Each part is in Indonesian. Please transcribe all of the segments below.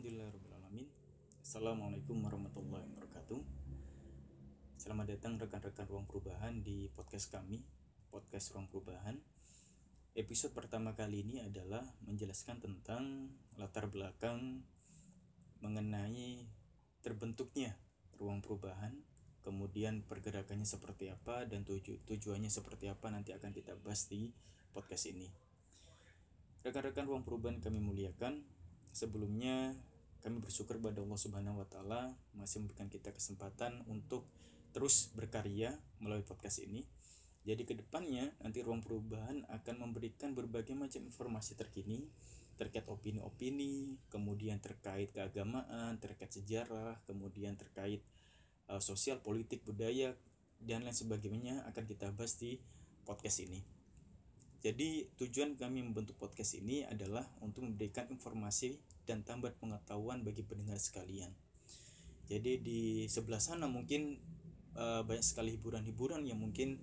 Alhamdulillahirrahmanirrahim Assalamualaikum warahmatullahi wabarakatuh. Selamat datang rekan-rekan Ruang Perubahan di podcast kami Podcast Ruang Perubahan. Episode pertama kali ini adalah menjelaskan tentang latar belakang mengenai terbentuknya ruang perubahan kemudian pergerakannya seperti apa dan tuju tujuannya seperti apa nanti akan kita bahas di podcast ini. Rekan-rekan ruang perubahan kami muliakan Sebelumnya kami bersyukur kepada Allah Subhanahu wa taala masih memberikan kita kesempatan untuk terus berkarya melalui podcast ini. Jadi ke depannya nanti ruang perubahan akan memberikan berbagai macam informasi terkini terkait opini-opini, kemudian terkait keagamaan, terkait sejarah, kemudian terkait uh, sosial, politik, budaya dan lain sebagainya akan kita bahas di podcast ini. Jadi tujuan kami membentuk podcast ini adalah untuk memberikan informasi dan tambahan pengetahuan bagi pendengar sekalian. Jadi di sebelah sana mungkin uh, banyak sekali hiburan-hiburan yang mungkin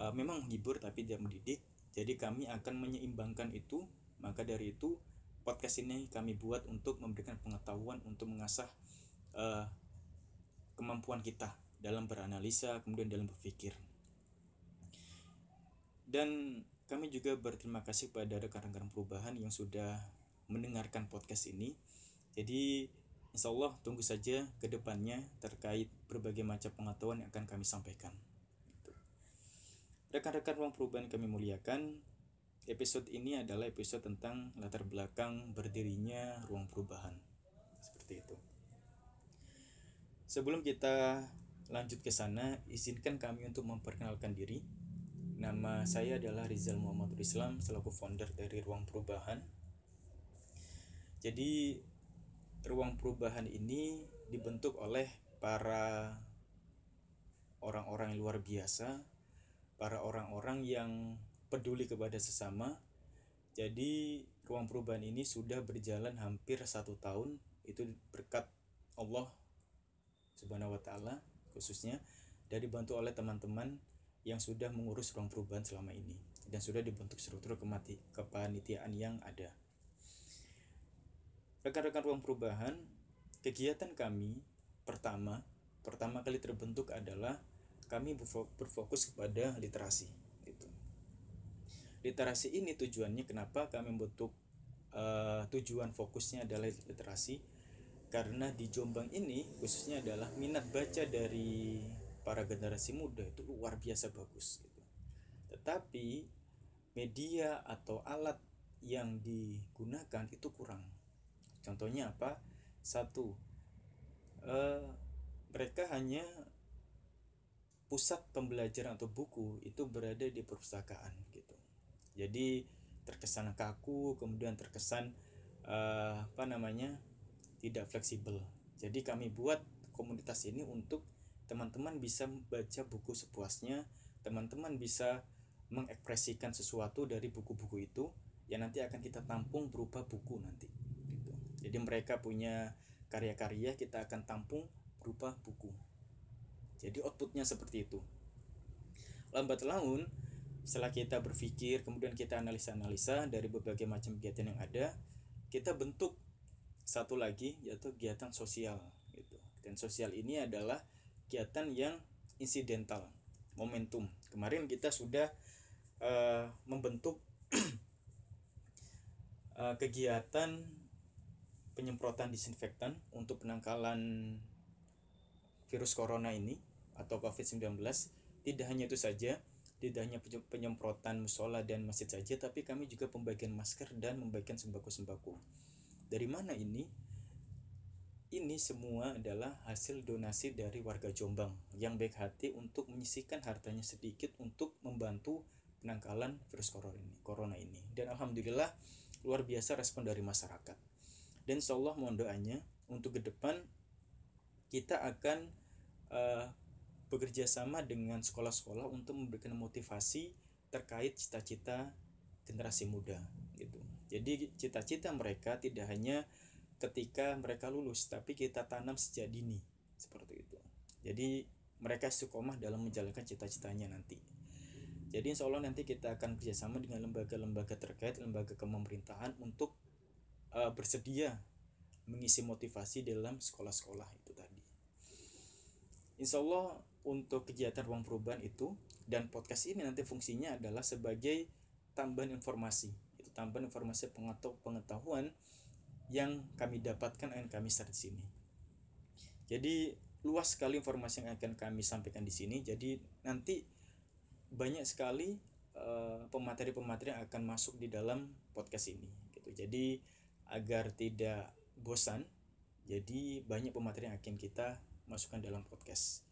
uh, memang menghibur tapi tidak mendidik. Jadi kami akan menyeimbangkan itu. Maka dari itu podcast ini kami buat untuk memberikan pengetahuan untuk mengasah uh, kemampuan kita dalam beranalisa kemudian dalam berpikir. Dan kami juga berterima kasih kepada rekan-rekan perubahan yang sudah mendengarkan podcast ini. Jadi insya Allah tunggu saja ke depannya terkait berbagai macam pengetahuan yang akan kami sampaikan. Rekan-rekan ruang perubahan kami muliakan, episode ini adalah episode tentang latar belakang berdirinya ruang perubahan. Seperti itu. Sebelum kita lanjut ke sana, izinkan kami untuk memperkenalkan diri. Nama saya adalah Rizal Muhammad Islam selaku founder dari Ruang Perubahan. Jadi Ruang Perubahan ini dibentuk oleh para orang-orang yang luar biasa, para orang-orang yang peduli kepada sesama. Jadi Ruang Perubahan ini sudah berjalan hampir satu tahun itu berkat Allah Subhanahu Wa Taala khususnya dan dibantu oleh teman-teman yang sudah mengurus ruang perubahan selama ini dan sudah dibentuk struktur kepanitiaan yang ada. Rekan-rekan ruang perubahan, kegiatan kami pertama pertama kali terbentuk adalah kami berfokus kepada literasi. Gitu. Literasi ini tujuannya kenapa kami membentuk uh, tujuan fokusnya adalah literasi karena di Jombang ini khususnya adalah minat baca dari para generasi muda itu luar biasa bagus gitu. Tetapi media atau alat yang digunakan itu kurang. Contohnya apa? Satu, eh, mereka hanya pusat pembelajaran atau buku itu berada di perpustakaan gitu. Jadi terkesan kaku, kemudian terkesan eh, apa namanya tidak fleksibel. Jadi kami buat komunitas ini untuk teman-teman bisa baca buku sepuasnya teman-teman bisa mengekspresikan sesuatu dari buku-buku itu yang nanti akan kita tampung berupa buku nanti. Jadi mereka punya karya-karya kita akan tampung berupa buku. Jadi outputnya seperti itu. Lambat laun setelah kita berpikir kemudian kita analisa-analisa dari berbagai macam kegiatan yang ada kita bentuk satu lagi yaitu kegiatan sosial gitu. Dan sosial ini adalah kegiatan yang insidental momentum. Kemarin kita sudah uh, membentuk uh, kegiatan penyemprotan disinfektan untuk penangkalan virus corona ini atau COVID-19 tidak hanya itu saja tidak hanya penyemprotan musola dan masjid saja tapi kami juga pembagian masker dan membagikan sembako-sembako dari mana ini ini semua adalah hasil donasi dari warga Jombang yang baik hati untuk menyisihkan hartanya sedikit untuk membantu penangkalan virus corona ini, corona ini. Dan alhamdulillah luar biasa respon dari masyarakat. Dan insya Allah mohon doanya untuk ke depan kita akan uh, bekerja sama dengan sekolah-sekolah untuk memberikan motivasi terkait cita-cita generasi muda gitu. Jadi cita-cita mereka tidak hanya ketika mereka lulus tapi kita tanam sejak dini seperti itu jadi mereka istiqomah dalam menjalankan cita-citanya nanti jadi insya Allah nanti kita akan kerjasama dengan lembaga-lembaga terkait lembaga kepemerintahan untuk uh, bersedia mengisi motivasi dalam sekolah-sekolah itu tadi. Insya Allah untuk kegiatan ruang perubahan itu dan podcast ini nanti fungsinya adalah sebagai tambahan informasi itu tambahan informasi pengetahuan yang kami dapatkan dan kami share di sini. Jadi luas sekali informasi yang akan kami sampaikan di sini. Jadi nanti banyak sekali uh, pemateri-pemateri yang akan masuk di dalam podcast ini. Gitu. Jadi agar tidak bosan, jadi banyak pemateri yang akan kita masukkan dalam podcast.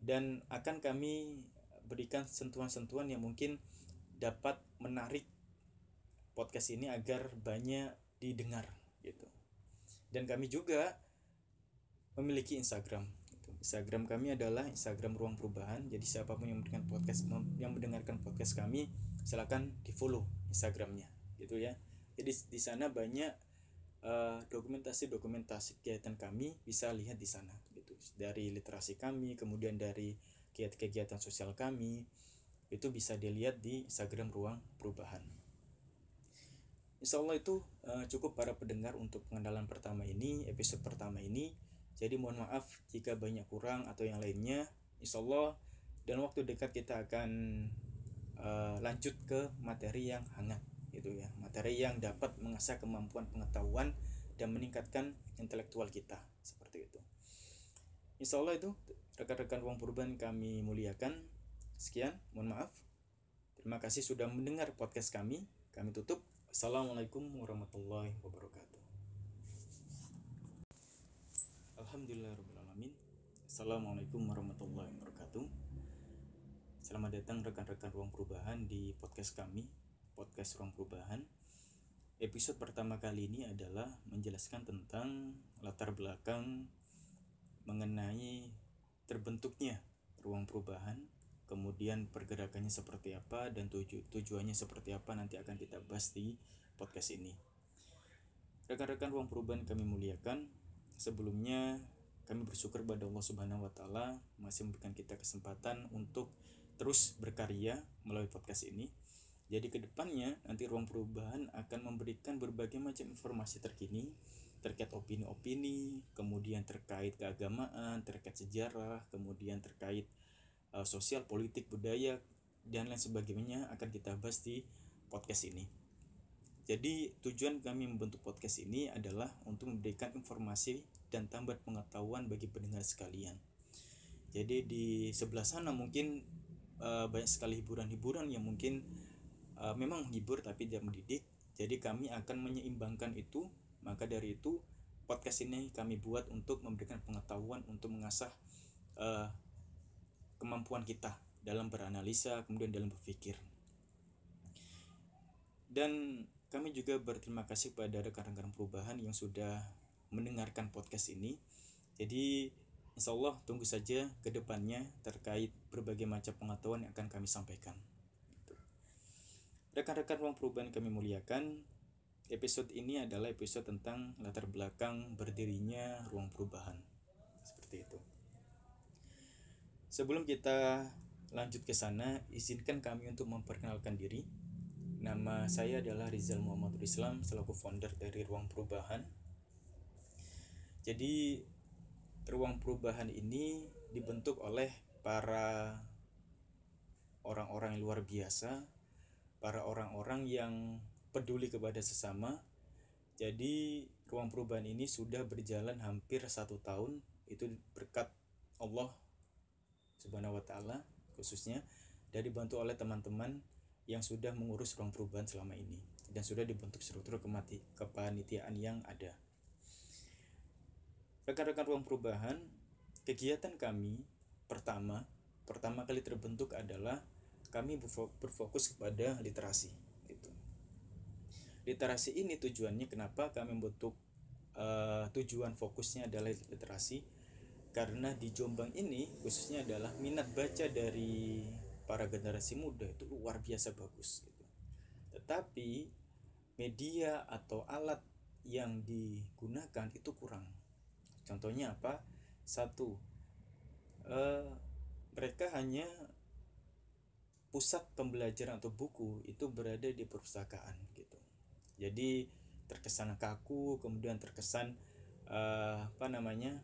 Dan akan kami berikan sentuhan-sentuhan yang mungkin dapat menarik podcast ini agar banyak didengar gitu. Dan kami juga memiliki Instagram. Instagram kami adalah Instagram Ruang Perubahan. Jadi siapa pun yang mendengarkan podcast yang mendengarkan podcast kami, silakan di follow Instagramnya, gitu ya. Jadi di sana banyak dokumentasi dokumentasi-dokumentasi kegiatan kami bisa lihat di sana, gitu. Dari literasi kami, kemudian dari kegiatan-kegiatan sosial kami, itu bisa dilihat di Instagram Ruang Perubahan. Insya Allah itu uh, cukup para pendengar untuk pengenalan pertama ini, episode pertama ini. Jadi mohon maaf jika banyak kurang atau yang lainnya. Insya Allah dalam waktu dekat kita akan uh, lanjut ke materi yang hangat gitu ya. Materi yang dapat mengasah kemampuan pengetahuan dan meningkatkan intelektual kita seperti itu. Insya Allah itu rekan-rekan ruang perubahan kami muliakan. Sekian, mohon maaf. Terima kasih sudah mendengar podcast kami. Kami tutup. Assalamualaikum warahmatullahi wabarakatuh. Alhamdulillahirrahmanirrahim Assalamualaikum warahmatullahi wabarakatuh Selamat datang rekan-rekan Ruang Perubahan di podcast kami Podcast Ruang Perubahan Episode pertama kali ini adalah menjelaskan tentang latar belakang mengenai terbentuknya ruang perubahan kemudian pergerakannya seperti apa dan tuju tujuannya seperti apa nanti akan kita bahas di podcast ini rekan-rekan ruang perubahan kami muliakan Sebelumnya kami bersyukur pada Allah Subhanahu wa masih memberikan kita kesempatan untuk terus berkarya melalui podcast ini. Jadi ke depannya nanti ruang perubahan akan memberikan berbagai macam informasi terkini terkait opini-opini, kemudian terkait keagamaan, terkait sejarah, kemudian terkait uh, sosial, politik, budaya dan lain sebagainya akan kita bahas di podcast ini. Jadi tujuan kami membentuk podcast ini adalah untuk memberikan informasi dan tambah pengetahuan bagi pendengar sekalian. Jadi di sebelah sana mungkin uh, banyak sekali hiburan-hiburan yang mungkin uh, memang menghibur tapi tidak mendidik. Jadi kami akan menyeimbangkan itu. Maka dari itu podcast ini kami buat untuk memberikan pengetahuan untuk mengasah uh, kemampuan kita dalam beranalisa kemudian dalam berpikir. Dan kami juga berterima kasih pada rekan-rekan perubahan yang sudah mendengarkan podcast ini. Jadi insya Allah tunggu saja ke depannya terkait berbagai macam pengetahuan yang akan kami sampaikan. Rekan-rekan ruang perubahan kami muliakan, episode ini adalah episode tentang latar belakang berdirinya ruang perubahan. Seperti itu. Sebelum kita lanjut ke sana, izinkan kami untuk memperkenalkan diri. Nama saya adalah Rizal Muhammad Islam selaku founder dari Ruang Perubahan. Jadi Ruang Perubahan ini dibentuk oleh para orang-orang yang luar biasa, para orang-orang yang peduli kepada sesama. Jadi Ruang Perubahan ini sudah berjalan hampir satu tahun itu berkat Allah Subhanahu Wa Taala khususnya dan dibantu oleh teman-teman yang sudah mengurus ruang perubahan selama ini dan sudah dibentuk struktur kemati kepanitiaan yang ada. Rekan-rekan ruang perubahan, kegiatan kami pertama pertama kali terbentuk adalah kami berfokus kepada literasi. Gitu. Literasi ini tujuannya kenapa kami membentuk uh, tujuan fokusnya adalah literasi karena di Jombang ini khususnya adalah minat baca dari para generasi muda itu luar biasa bagus gitu. Tetapi media atau alat yang digunakan itu kurang. Contohnya apa? Satu, eh, mereka hanya pusat pembelajaran atau buku itu berada di perpustakaan gitu. Jadi terkesan kaku kemudian terkesan uh, apa namanya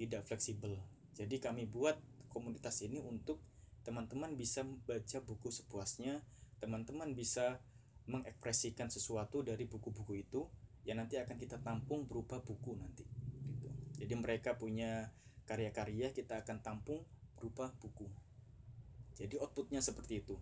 tidak fleksibel jadi kami buat komunitas ini untuk teman-teman bisa baca buku sepuasnya teman-teman bisa mengekspresikan sesuatu dari buku-buku itu yang nanti akan kita tampung berupa buku nanti gitu. jadi mereka punya karya-karya kita akan tampung berupa buku jadi outputnya seperti itu.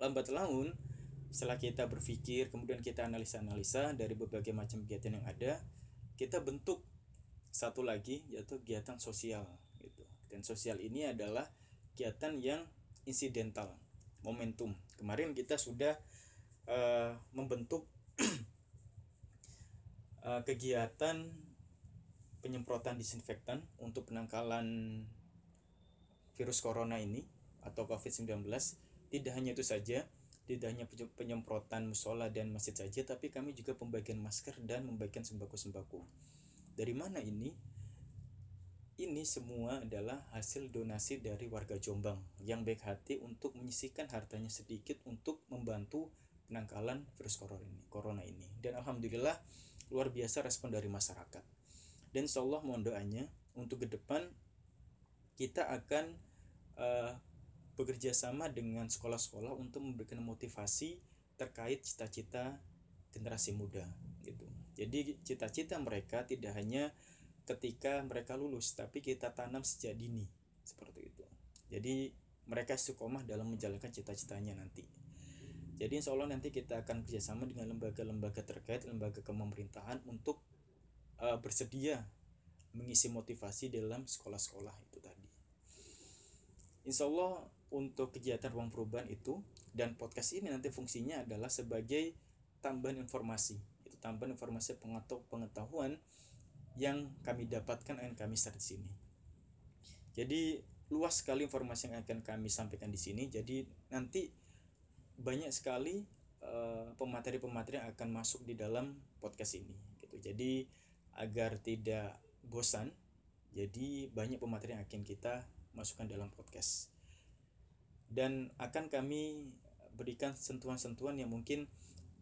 Lambat laun setelah kita berpikir kemudian kita analisa-analisa dari berbagai macam kegiatan yang ada kita bentuk satu lagi yaitu kegiatan sosial gitu. Dan sosial ini adalah kegiatan yang insidental momentum. Kemarin kita sudah uh, membentuk uh, kegiatan penyemprotan disinfektan untuk penangkalan virus corona ini atau COVID-19 tidak hanya itu saja tidak hanya penyemprotan musola dan masjid saja tapi kami juga pembagian masker dan membagikan sembako-sembako dari mana ini ini semua adalah hasil donasi dari warga Jombang yang baik hati untuk menyisihkan hartanya sedikit untuk membantu penangkalan virus corona ini. Dan alhamdulillah luar biasa respon dari masyarakat. Dan insya Allah mohon doanya untuk ke depan kita akan uh, bekerja sama dengan sekolah-sekolah untuk memberikan motivasi terkait cita-cita generasi muda gitu. Jadi cita-cita mereka tidak hanya ketika mereka lulus, tapi kita tanam sejak dini seperti itu. Jadi mereka istiqomah dalam menjalankan cita-citanya nanti. Jadi insya Allah nanti kita akan kerjasama dengan lembaga-lembaga terkait, lembaga kepemerintahan untuk uh, bersedia mengisi motivasi dalam sekolah-sekolah itu tadi. Insya Allah untuk kegiatan ruang perubahan itu dan podcast ini nanti fungsinya adalah sebagai tambahan informasi. Itu tambahan informasi pengetahuan yang kami dapatkan dan kami share di sini. Jadi luas sekali informasi yang akan kami sampaikan di sini. Jadi nanti banyak sekali uh, pemateri-pemateri yang akan masuk di dalam podcast ini gitu. Jadi agar tidak bosan jadi banyak pemateri yang akan kita masukkan dalam podcast dan akan kami berikan sentuhan-sentuhan yang mungkin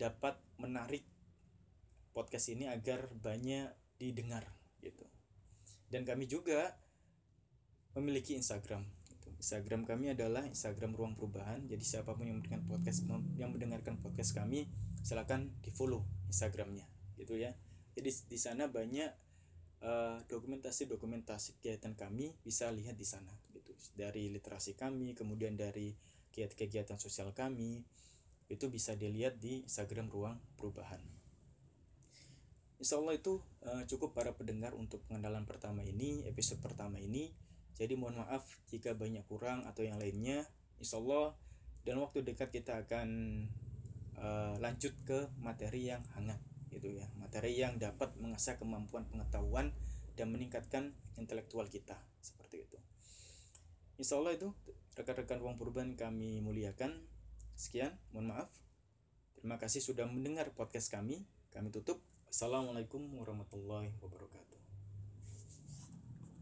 dapat menarik podcast ini agar banyak didengar gitu. Dan kami juga memiliki Instagram. Gitu. Instagram kami adalah Instagram Ruang Perubahan. Jadi siapa pun yang mendengarkan podcast yang mendengarkan podcast kami, silakan di follow Instagramnya, gitu ya. Jadi di sana banyak uh, dokumentasi-dokumentasi kegiatan kami bisa lihat di sana dari literasi kami kemudian dari kegiatan-kegiatan sosial kami itu bisa dilihat di Instagram Ruang Perubahan. Insya Allah itu uh, cukup para pendengar untuk pengenalan pertama ini, episode pertama ini. Jadi mohon maaf jika banyak kurang atau yang lainnya. Insya Allah dalam waktu dekat kita akan uh, lanjut ke materi yang hangat, gitu ya. Materi yang dapat mengasah kemampuan pengetahuan dan meningkatkan intelektual kita, seperti itu. Insya Allah itu rekan-rekan ruang perubahan kami muliakan. Sekian, mohon maaf. Terima kasih sudah mendengar podcast kami. Kami tutup. Assalamualaikum warahmatullahi wabarakatuh.